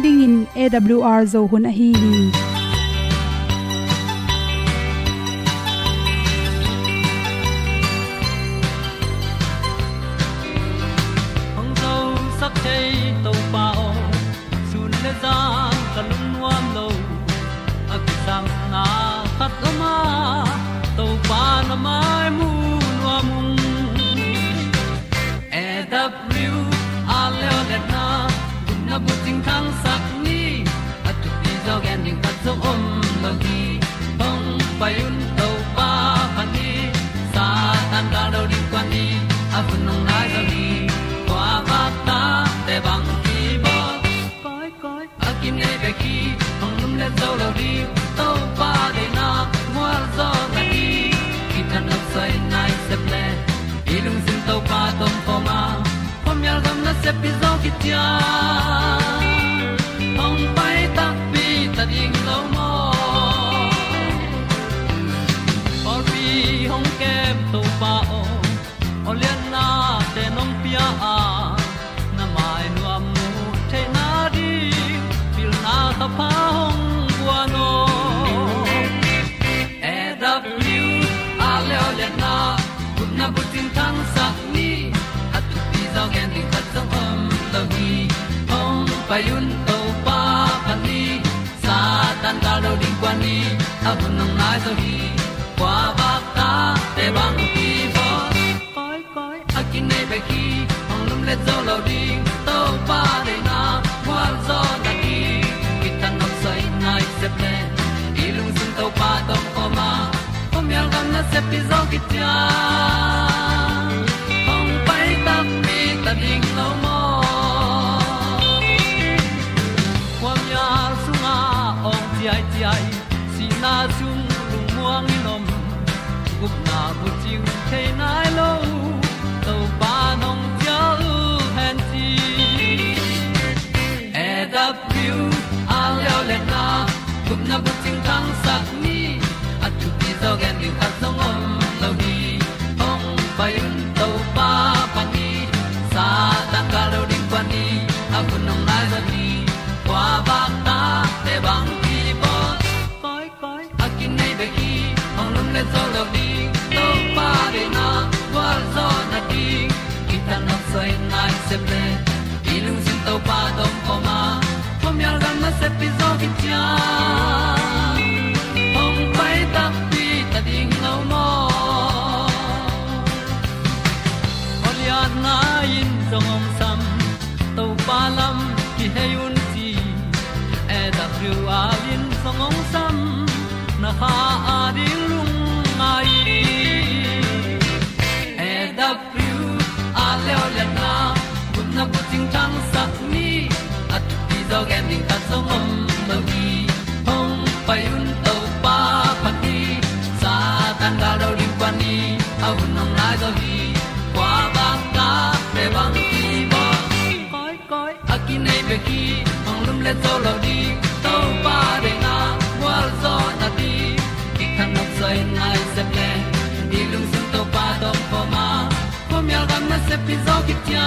ding in awr zo hun a hi hi. Pi na chung lung muang ni nom gup na bu chiu the nai se pi zo pai ta pi ta ding lo mo Olian na in song om sam to pa lam ki hay un ti e da thru a lin song om sam na ha a di lung mai. E da thru a le o na kun na bu ting tang sat ni at ti dog ending ta song om pi zo ki tia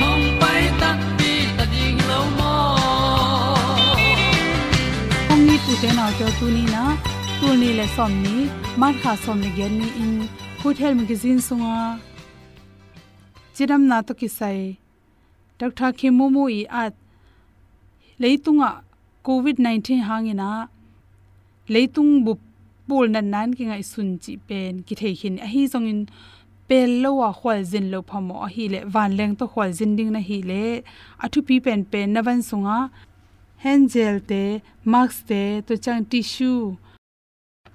hong pai ta pi ta ding lo mo ong ni tu te nau te tu ni na tu ni le som ni mat kha som ni gen ni in. Food health magazine sunga chiram na to ki sai dr khimumu i at leitunga covid 19 hangina leitung bu pul nan nan ki ngai sun chi pen ki thei hin a hi zong in pel lo wa khwal jin lo phamo a hi le van leng to khwal jin ding na hi le. Athu pi pen pen na van sunga hand gel te, mask te to chang tissue.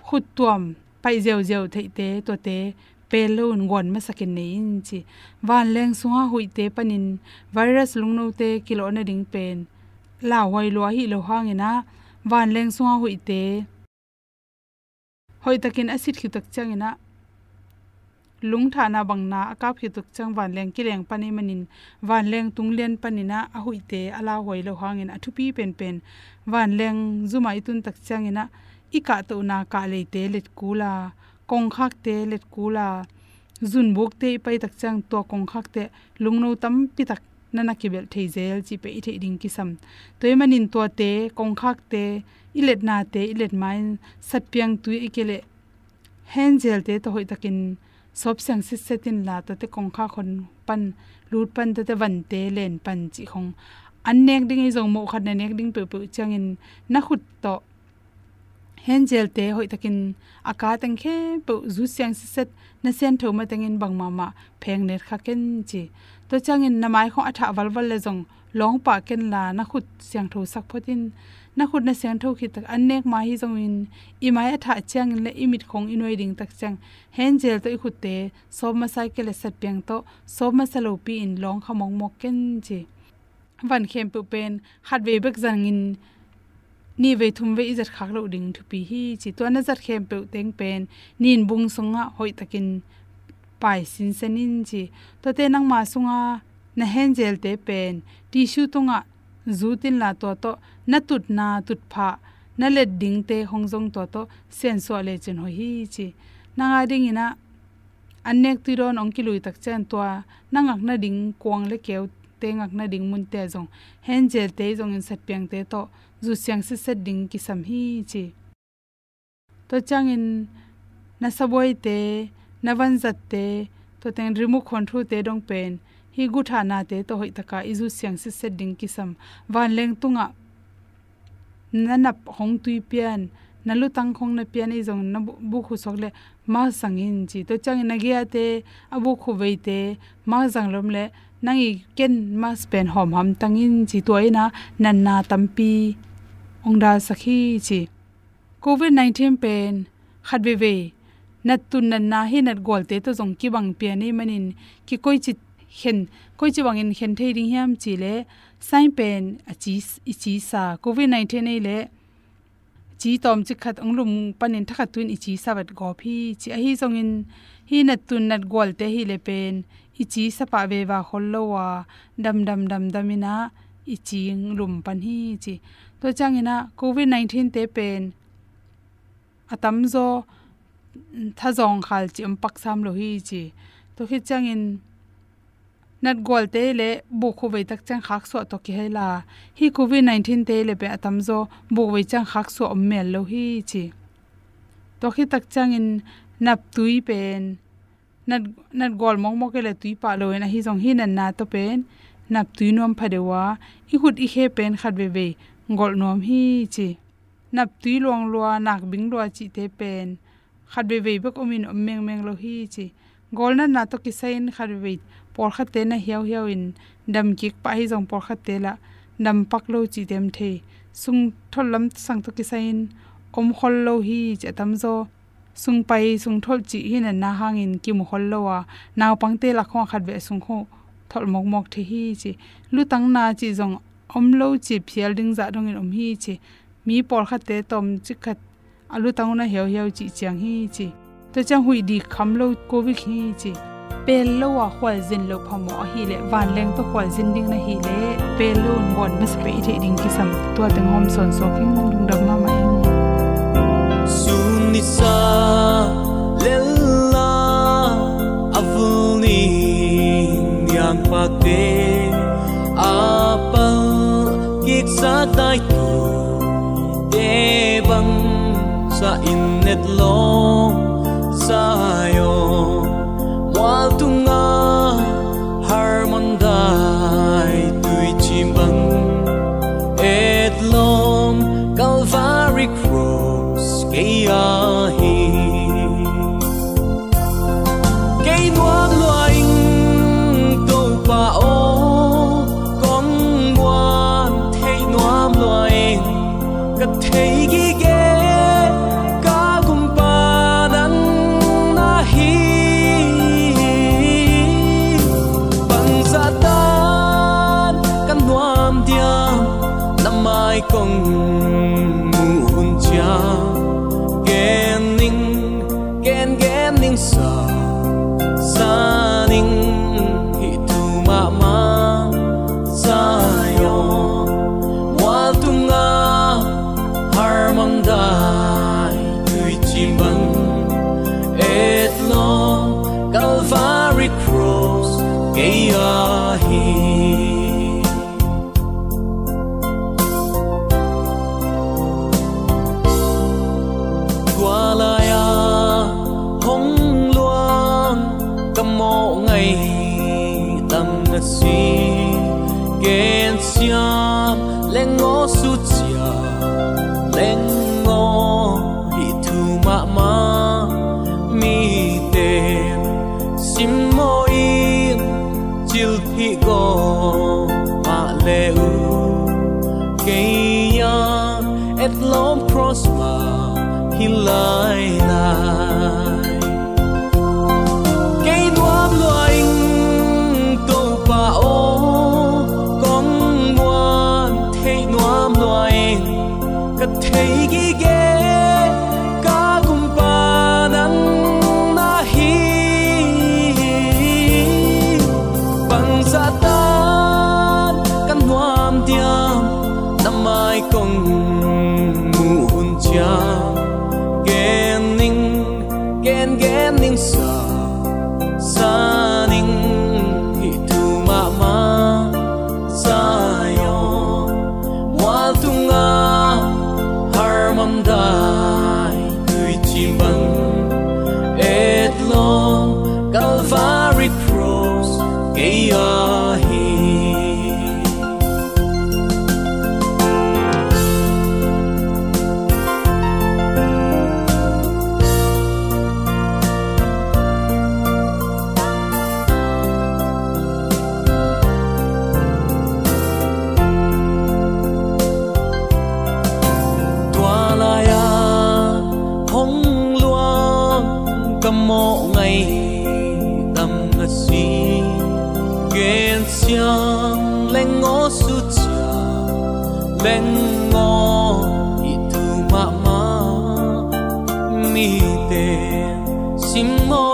Khut tuam pai zeu zeu thei te, to te pelun gon ma sakin nei in chi van leng sunga hui te panin, virus lungno te, kilo na ding pen. La wai lo hi lo hangena van leng sunga hui te. Hoi takin acid khi tak changena lung thana bangna akap khi tuk chang van leng ki leng pani manin. Van leng tung len panina a hui te ala hoi lo hangin a thupi pen pen van leng zuma itun tak changena ika to na ka le te let kula kong khak te let kula. Zun buk te pai tak chang to kong khak te lungno tam pi tak nana kibel theizel chi pe thei ding ki sam toy manin to te kong khak te, ilet na te, ilet main sat piang tu ikele hengel te to hoi takin sop sang si setin la ta te kong kha khon pan lut pan ta te van te len pan chi khong an nek ding i zong mo khat na nek ding pe pe chang in na khut to hengel te hoi takin aka tang khe pe zu siang set na sen tho ma tang in bang ma ma pheng ner kha ken chi to chang changin namai kho atha wal wal le jong long pa ken la na khut siang tho sak photin na khut na siang tho khi tak an ma hi jong in. I mai tha chang le imit khong inoi ding tak chang hengel to i khut te so ma sai ke le e sat piang to so ma salo pi in long khamong mok ken ji van khem pu pen hat ve bek jang in. Ni ve thum ve izat khak lo ding thu pi hi chi. To na zat khem pu teng pen, nin bung sunga hoi takin pai sin senin ji to te nang ma sunga na hen jel te pen tissue tunga zutin la to to, na tut na tut pha, na le ding te hongjong to to sen so le chen ho hi chi. Na nga ding ina anek ti ron ong ki lui tak chen to nangak na ding kwang le keu te, ngak na ding mun te jong hen je te jong in sat piang te to, zu siang se set ding ki sam hi chi. To chang in, na saboi te, na van zat te, to teng rimu khon thu te dong pen hi gu tha na te to hoi taka izu siang se set ding ki sam van leng tunga na nap hong tui pian na lu tang khong na pian i jong na bu khu sok le ma sangin chi to chang na gya te abu khu vei te ma jang lom le nangi ken ma spen hom ham tangin chi to toina nan na tampi ongda sakhi chi covid 19 pen. Khat ve ve nat tun nan na hi nat gol te to jong ki bang pian ni manin ki koi chi khen koi chi wangin hen khen thei ding hiam chi le sign pen a chi i chi sa covid 19 nei le chi tom chi khat anglum panin thakha tuin i chi sawat go phi chi a hi jong in hi na tun nat gol te hi le pen i chi sapa ve wa hollo wa. Dam dam dam damina i chi lum pan hi chi. To changina covid 19 te pen atam zo mm, tha zong khal chi um pak sam lo hi chi. To khi changin nat gol te le bu khu ve tak chang khak so to ki hela hi covid 19 te le pe atam zo bu ve chang khak so mel lo hi chi. To khi tak chang in nap tui pen. Nat nat gol mong mo ke le tui pa lo na hi jong hi nan na to pen. Nap tui nom phadewa i hut i khe pen khat ve ve. Gol nom hi chi. Nap tui luang lua, nak bing lua chi te pen. Khat ve ve bek omin om meng meng lo hi chi. Gol na na to ki sain khat ve por kha te na hiao hiao in dam kik pa hi jong por kha te la nam pak lo chi dem the. Sung thol lam sang to ki sain om khol lo hi che tam zo. Sung pai, sung thol chi hi na na hangin ki mu hol lo wa. Naw pang te la kho khat ve sung kho thol mok mok the hi chi. Lu tang na chi jong om lo chi phial ding za dong in om hi chi. Mi por kha te tom chi khat. Alu tang na hiao hiao chi chang hi chi. To chang hui di kham lo covid hi chi pelo wa khwal zin lo phamo hi le, van leng to khwal zin ding na hi le. Pelo lo bon mas pe the ding ki sam. To teng hom son so king dung dam ma mai sun ni sa lella avuni yang pa te. Apal kik sa tai tu, te bang sa innet lo, sa yo wal tunga harmondai tui chimbang et lom calvary cross kay leng ngô su chia leng ngô hi thu ma ma, mi tê sim môi chil phi go ma le u ke ya et lom prosper hi lai. 每一。Sim mo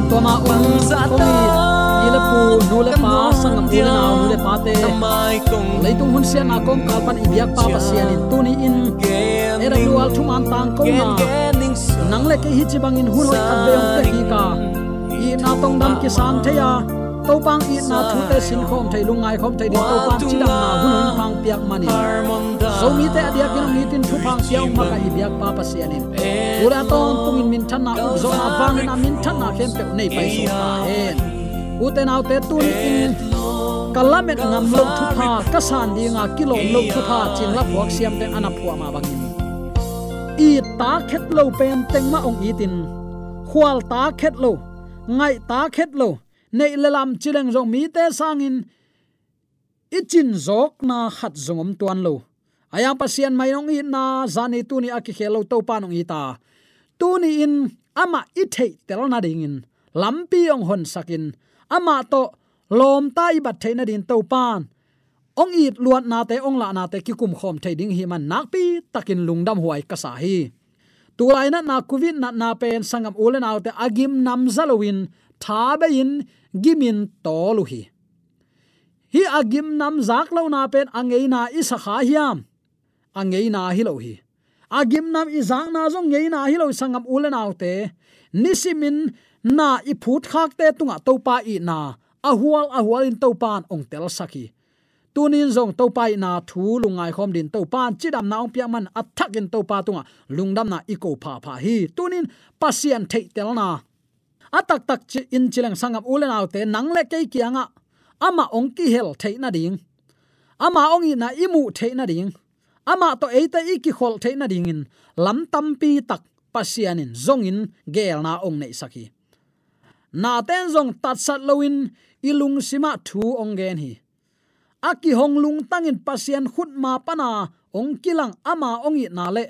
le gam to ma um ko mi ile pu nu le pa sangam u le na nu le pa te mai kong lấy tung hun sia na kom kal pan ibyak pa pa sia ni tu ni in. Era dual thum an tang ko na nang le ke hi chi bang in hun hoi khat be ong te hi ka i na tong dam ki sang the ya to pang i na thu te sin khom thai lungai khom thai din to pang chi dam na hun hun pang piak mani so mi te adia kin mi tin thu pang piang ma ka i biak pa pa sia anin ura ton tung in min than na up zo na bang na min than na khem pe nei pai so ta hen u te nau te tu ni in kalamet ngam lo thu pha ka san di nga kilo lo thu pha chin la phuak siam te ana phua ma bangin i ta khet lo pen teng ma ong i tin. Khwal ta khet lo ngai ta khet lo nei lelam chileng rong mi te sangin ichin zok na khat zongom tuan lo. Ayang pasien mai nong i na zani tu ni aki khelo to pa nong i tu ni in, ama i tel na ding in. Lampi ong hon sakin ama to lom tai bat theina din to pan ong it luat na te ong la na te ki kum khom thei ding hi man nak pi takin lungdam huai ka sa hi tulai na na kuvin na na pen sangam ulen autte agim nam zalowin tha be in gimin toluhi, hi agim nam zak lo na pen angei na isa kha hiam angei na hi lo hi agim nam izang na zong ngei na hi lo sangam ulen autte nisimin na i phut khak te tunga topa i na ahual ahual in topan ong tel saki tunin zong topai na thu lungai khom din topan chidam na ong piaman athak in topa tunga. Lungdam na iko pha pha hi. Tunin pasian thei tel na. Atak tak chi in chilang sangam ulen autte nangle kei kianga. Ama ong ki hel thei na ding. Ama ong i na imu thei na ding. Ama to eita iki khol thei na ding in. Lam tampi tak trong in gel na ong nei saki. Na ten zong tat sat loin ilung sima thu ong gen hi aki hong lung tangin pasien khut ma pana ong kilang ama ong i na le.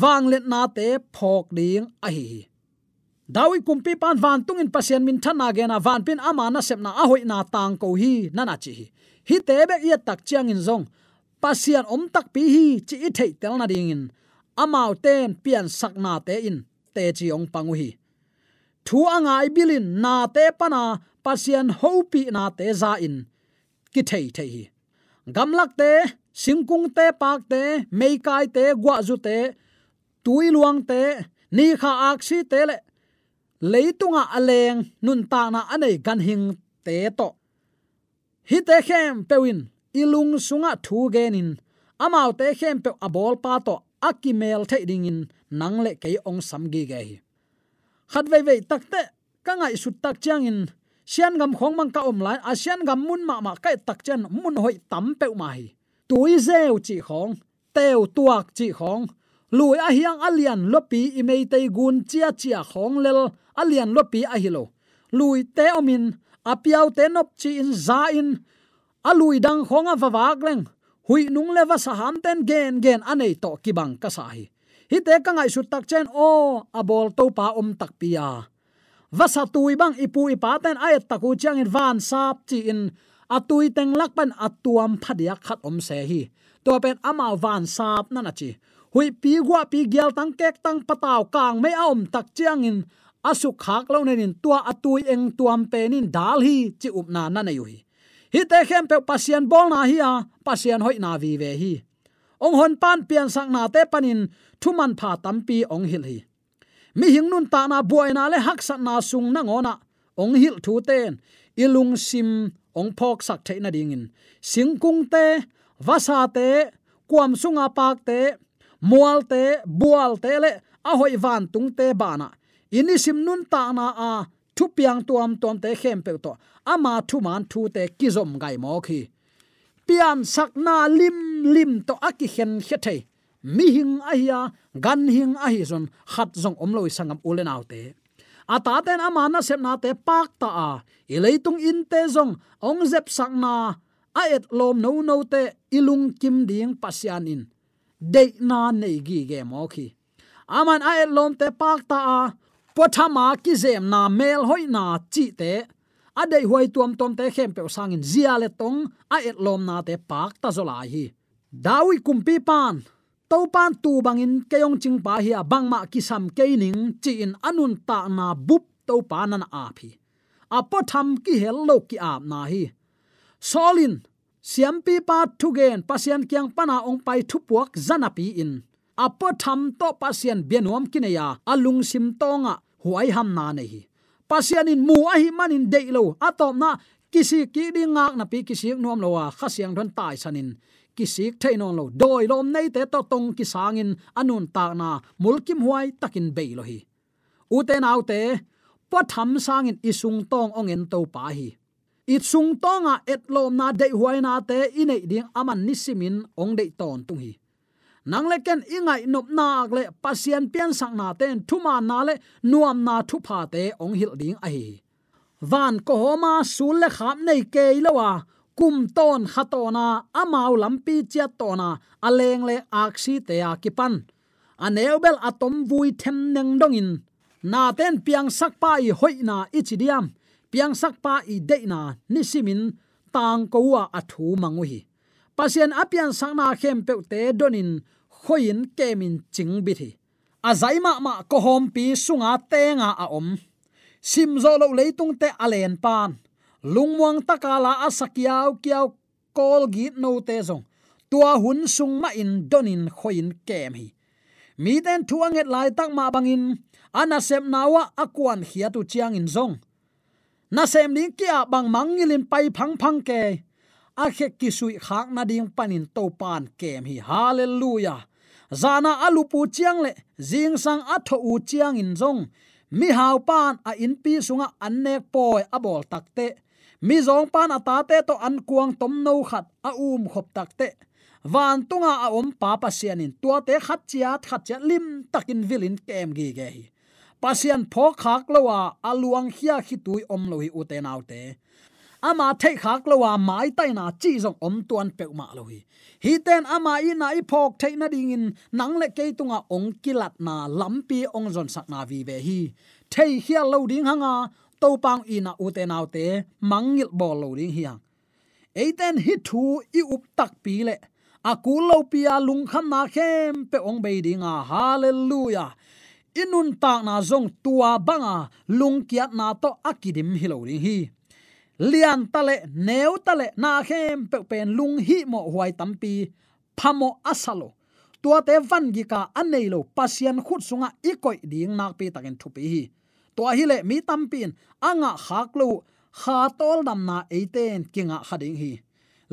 Wang let na te phok ding a hi dawi kumpi pan van tungin pasien min thana gena van pin ama na sep na ahoi na tang ko hi, na na chi hi. Hi te be ye tak chiang in zong. Pasien om tak pi hi, chi i thei tel na ding in. Amau ten pian sak na te in, te chi ong pangu hi. Thu angai bilin na te pana pasien hopi na te za in ki thei thei hi gamlak te singkung te pak te mei kai te gwa zu te tui luang te ni kha ak si te le leitunga aleng nun ta na anei gan hing te to hi te khem pewin ilung sunga thu genin amau te khem pe abol pa to akimel thai ding in nang le ke ong sam gi ge hi. Khat vei vei tak te ka ngai sut tak chang in sian gam khong mang ka om lai, a sian gam mun ma ma kai tak chen mun hoi tam pe ma hi. Tui zeu chi khong, teu tuak chi khong. Lui a hiang alian lopi imei tei gun chia chia khong lel alian lopi a hilo lui te omin apiao te nop chi in za in. Alui dang khonga vawak leng, hui nung leva sa ham ten gen gen anei to kibang ka sa hi. Hi te ka ngai su tak chen, o abol to pa om tak pia vasa tui bang ipu ipa ten ayat taku chang in van sap chi in. Atui teng lak pan atuam phadia khat om se hi. To pen ama van sap na na chi. Hui pi gwa pi gyal tang kek tang pataw kang me om tak chiang in asu khak lo nen tua atui eng tuam pe in dal hi chi up na na nei hi. Hi te khem pe pasien bol na hi a. Pasien hoi na vi ve hi. Ong hon pan pian sang na te panin. Thuman pha tampi ong hil hi mi hing nun ta na buai na le hak sat na sung na ngona. Ong hil thu ten. Ilung sim ong phok sak the na ding in. Singkung te, vasa te, kuam sunga pak te, mual te, bual te le a hoi van tung te bana ini sim nun ta na a thu piang tuam tuam te khem pe to. Ama thu man thu te kizom gai mo khi pian sakna lim lim to aki hen khe mi hing a hiya gan hing a hi zon khat zong om loi sangam ulen autte ata ten amana sep na te pak ta a. Ileitung in te zong, ong zep sak na. A et lom no no te ilung kim ding pasian in. De na nei gi ge mo khi. Aman a et lom te pak ta a. Pothama ki zem na mel hoi na chi te. Adei huai tuam tom te khem pe sangin zia le tong, a et lom na te pak ta zola hi. Dawi kumpi pan to pan tu bangin keyong ching pa hi bangma kisam keining chi in anun ta na bup to pan an a phi apo tham ki hello ki ap na hi. Solin siampi pa thugen pasian kyang pana ong pai thu puak zanapi in. Apo tham to pasian benom kineya alung sim tonga huai ham na nei pasian in mu a hi manin deilo atom na kisi ki ding ngak na pi kisi nuam lo wa khasiang don tai sanin kisik thainon lo doi lom nei te to tong ki sangin anun ta na mulkim huai takin be lo hi. Uten autte patham sangin isung tong ong en to pa hi. It sung tonga et lom na dei huai na te inei ding aman nisimin ong dei ton tung hi. Nang le ken ingai nop nak le pasien pian sang na ten thuma na le nuam na thu pha te ong hil ding a hi. Van ko homa sul le kham nei ke lowa kum ton khatona amau lampi chia tona aleng le aksi te a kipan aneubel atom vui them neng dongin na ten piang sakpa i hoina ichidiam. Piang sakpa i deina na nisimin tang kowa athu manguhi pasien apian sangna khem pe te donin khoin kemin ching bithi azaima ma kohom pi sunga tenga a om sim zo lo leitung te alen pan lungwang takala asakiao kiao kol gi no te zong. Tua hun sung ma in donin khoin kem hi. Mi den thuanget lai tak ma bangin ana sem nawa akwan khia tu chiang in zong. Na sem ding kia bang mangilin pai phang phang ke. A khe ki sui khak na ding panin to pan kem hi. Hallelujah. Zana alupu chiang le. Jing sang atho u chiang in zong. Mi hau pan a in pi sunga annek poi abol takte mi zong pan ata te to an kuang tom no khat a um khop takte van tunga a om pa pasianin tua te khat chia khat chia lim takin vilin kem gi ge hi. Pasian pho khak lowa aluang hia khitui om loi u te ama thei khak lowa mai tai na chi zong om tuan pe ma lo hi. Hi ten ama i na i phok thei na ding in nang le ke tunga ong kilat na lampi ong zon sak na vi ve hi. Thei hia lo ding hanga to pang ina ute te nau te, mangil bol lo ding hiang eiten hi thu i up tak pi le. Akul lo pia lung kham na khem pe ong be ding a. Hallelujah! Inun tak na zong tua banga lung kiat na to akidim hilo ring hi. Lian tale neu tale na khem pe pen lung hi mo huai tampi phamo asalo tua te van gi ka anei lo pasien khut sunga ikoi ding nak pi takin thupi hi tua hi le mi tampin anga khak lo kha tol dam na eiten kinga khading hi.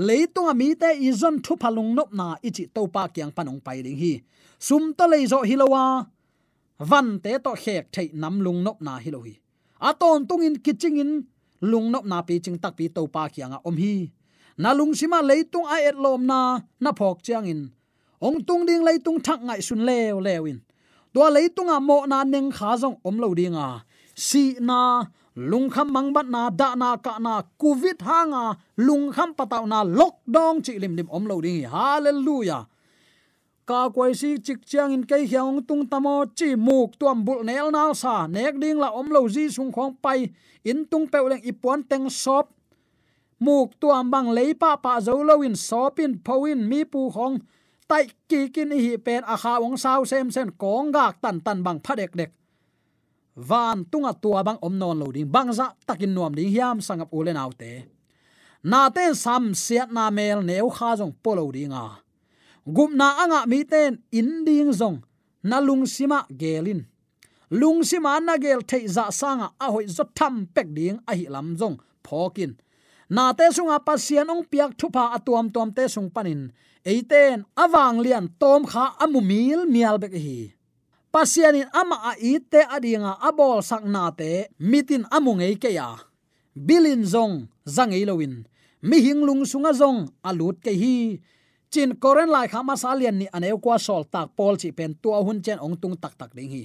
Leitung mi te izon thu phalung nop na ichi to pa kyang panong pai ding hi. Sum to le zo hilowa van te to khek thei nam lung nop na hi lo hi. Aton tungin kiching in lung nop na pi ching tak pi to pa kyang a om hi. Na lung sima leitung a et lom na na phok chiang in. Ong tung ding leitung thak ngai sun lew lewin to leitung a mo na neng kha jong om lo dinga si na, lung kham mang bat na da na ka na covid hanga lung kham pataw na lockdown chi lim lim om lo ding hallelujah. Ka kwai si chik chiang in kai hyang tung tamo chi muk tuam bul nel nal sa. Nek ding la om lo ji sung khong pai in tung pe leng ipuan teng sop muk tuam bang lei pa pa zo lo in sopin powin mi pu khong tai ki kin hi pen a à kha ong sao sem sen kong gak tan tan bang phadek dek van tunga tua bang om non lo ding bang takin nuam ding hiam sangap ulen autte na ten sam siat na mel neu kha jong polo dinga gup na anga mi ten in ding jong na lung sima gelin. Lung sima na gel thei za sanga a hoi zo tham pek ding a hi lam jong phokin na te sunga pasian ong piak thupa atuam tom te sung panin. Eiten awang lian tom kha amumil mial bek hi pasianin ama a ite adinga abol sakna te, mitin amungei ke ya bilin zong zangei lowin mi hinglung sunga zong alut ke hi. Chin koren lai khama salian ni aneu kwa sol tak pol chi pen tua hun chen ong tung tak tak ding hi.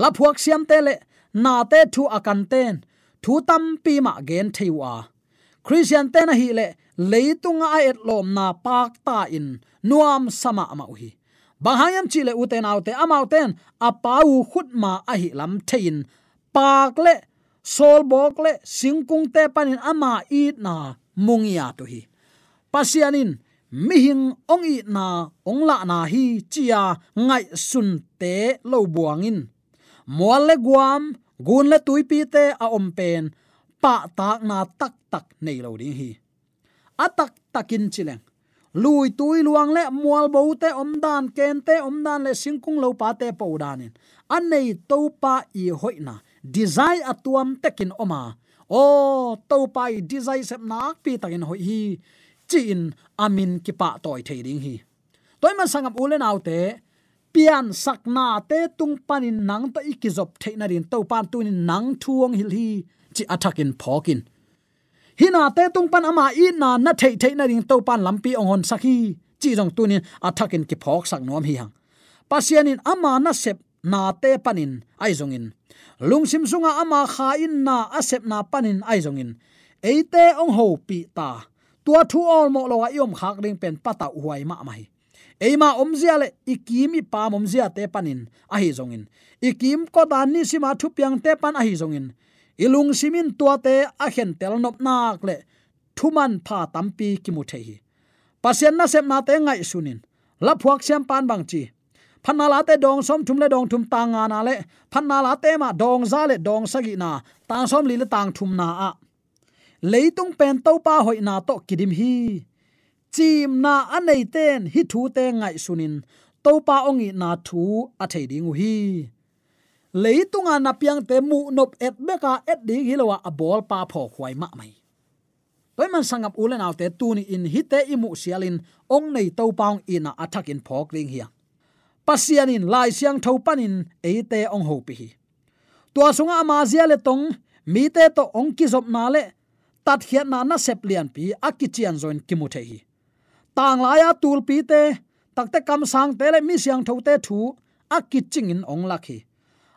La phuak siam te le, na te thu akan ten. Thu tam pi ma gen theiwa christian te na hi le, leitunga a et lom na pak ta in. Nuam sama ma hi banghayam chile uten autte amauten apau khutma ahi lam thein. Pakle sol bok singkung te panin ama i na mungia to hi pasianin, mihing ong i na ong la na hi chia ngai sun te lo buangin. Mual le guam, gun le tuipi te a om pen, pa tak na tak tak nei lo ding hi. Atak takin chileng lui tui luang le, mual bo te om dan, ken te om dan le, singkung lo pa te po danin an nei to pa i hoina design atuam tekin oma. O to pa i design sep nak pi takin hoi hi chin amin ki pa toy thei ding hi. Toy man sangam ulen autte pian sakna te tung panin nang ta ikizop theina rin to pan tunin nang thuang hil hi, chi athakin phokin hina te tung pan ama i na na thei thei na ring to pan lampi ong hon sakhi chi jong tunin athakin ki phok sak nom hi hang. Pasianin ama na sep na te panin ai zongin lungsim sunga ama kha in na asep na panin ai zongin eite ong ho pi ta. Tua thu ol mo lo yom khak ring pen pata huai ma mai eima omzia le ikim pam omzia te panin ahi hi zongin ikim ko dan ni sima thu piang te pan ahi zongin ilung simin tuate a hen tel nop nak le thuman pha tampi ki mu the hi. Pasien na sem na te ngai sunin la phuak sem pan bang chi. Phanna la te dong som thum le dong thum tang nga na le. Phanna la te ma dong za le dong sagi na. Tang som li le tang thum na a. Leitung pen to pa hoi na to kidim hi. Chim na anei ten hi thu te ngai sunin to pa ongi na thu a thei ding hi leitunga na piang te mu nop et beka et ding hilowa a bol pa pho khwai ma mai. Toy man sangap ulen autte tuni in hite imu sialin ong nei to paung ina attack in phok ring hiya pasianin lai siang tho panin eite ong ho pi hi. Tua sunga ama zia le tong, mi te to ong ki zop na le, tat hiat na na sep lian pi akichian join kimu the hi. Tang la ya tul pi te takte kam sang te le mi siang tho te thu akiching in ong lakhi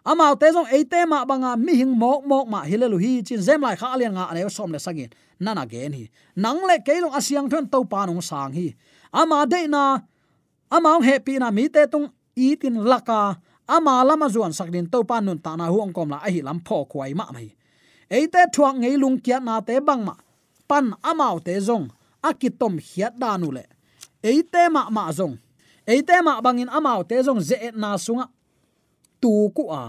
amao te jong eite ma banga mi hing mok mok ma hilelu hi chin zem lai kha alian nga ane som le sagin. Nana gen hi. Nang le keilong asiang thon to pa nong sang hi. Ama de na, ama happy na mi te tung itin laka. Ama lama zuan sakdin to pa nun ta na huang kom la a hi lam pho khwai ma mai. Eite thuak ngei lung kia na te bang ma. Pan amao te jong akitom hiat danu le. Eite ma ma zong. Eite ma bangin amao te jong ze na sunga tu ku a.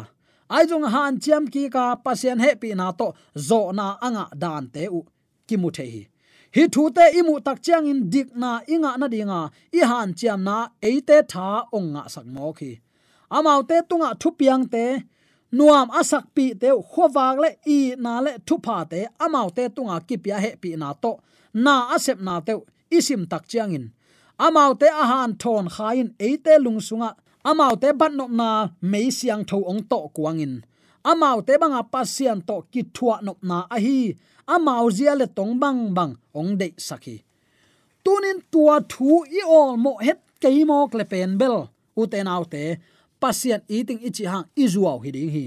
Ai jong han chiam ki ka pasien he pi na to zo na anga dan te u. Ki mu the hi. Hi thu te imu tak chiang in dik na inga na dinga i han chiam na eite tha ong nga sak mo khi. Amau te tunga thu piang te. Nuam asak pi te khowak le i na le thu pha te. Amau te tunga ki pia he pi na to. Na asep na te isim tak chiang in. Amau te ahan thon khain eite lungsunga amau te ban nop na mei siang tho ong to kuangin. Amau te banga pasian to ki thua nop na a hi. Amau zia le tong bang bang ong de saki. Tunin tua thu i ol mo het keimo kle pen bel. Uten autte pasian eating ichi hang izuaw hiding hi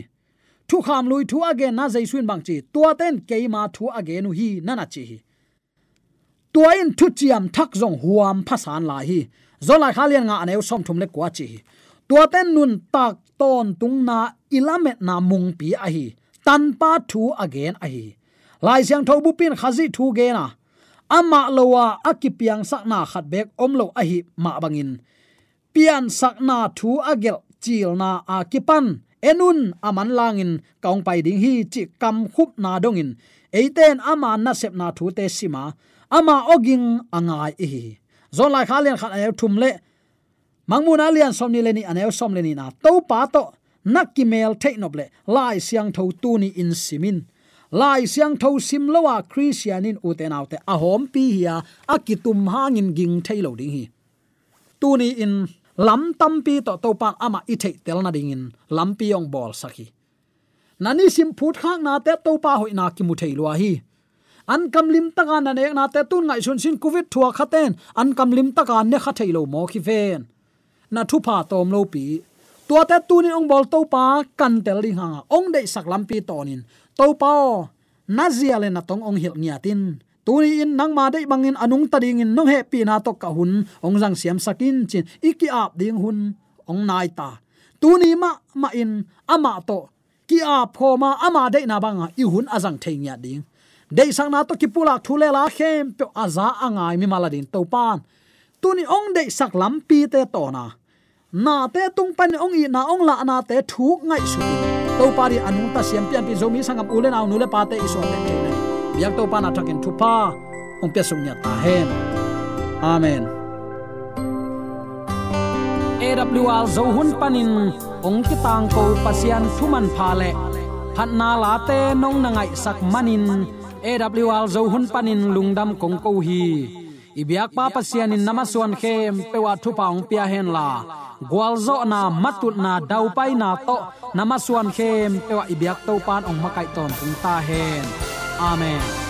thu kham lui thu age na zai suin bang chi. Tua ten keima thu again hi nana chi hi. Tua in thu chiam thak zong huam phasan la hi. Zola khalian nga aneu som thum le kwa chi tuaten nun tak ton tung na ilamet na mung pi a hi tan pa thu again a hi lai siang thau bu pin khazi thu ge na. Ama lowa akipiang sakna khat bek omlo a hi ma bangin. Pian sakna thu agel chil na akipan. Enun aman langin. Kaung pai ding hi chi kam khup na dongin. Eiten ama na sep na thu te sima. Ama oging angai hi zon lai khalian khat ay thum le mangmun alian somni leni anel som leni na to pa to nakimel theinoble lai siang tho tu ni in simin. Lai siang tho sim lowa christianin uten autte a hom pi hia akitum hangin ging thailo ding hi. Tu ni in lam tam pi to to pa ama i thei tel na ding in, lam pi ong bol saki nani sim phut khang na te to pa hoi na ki mu thei lo hi. An kam lim taka na ne na te tun ngai sun sin covid thua khaten an kam lim taka ne kha thailo mo ki ven na thu pa tom lo pi. Tua te tu ni ong bol to pa kan tel li ha ong dei sak lam pi tonin. To pa na zia le na tong ong hil nia tin. Tu ni in nang ma dei bangin anung ta ding in nong he pi na to ka hun. Ong jang siam sakin chin. Iki ap ding hun. Ong nai ta. Tu ni ma ma in, ama to. Ki a pho ma, ama dei na banga. I hun azang thei nya ding. Dei sang na to ki pula thule la khem pe aza angai mi maladin to pan tu ni ong dei sak lam pi te to na na te tung pan ong i, na ong la na te thu ngai su. To pari anung ta siam pian pi zomi sangam ule na nu le pa te iso te te nei biak to pa na thakin thu pa, ong pe sung nya ta hen. Amen. AWR zo hun panin ong ki tang ko pasian thuman pha le. Phat na la te nong na ngai sak manin AWR zo hun panin lungdam kong ko hi ibyak pa pasian in namaswan khem pewa thu paung pia hen la. Gwalzo na matut na dau pai na to namaswan khem pewa ibyak to pan ong makai ton tung ta hen. Amen.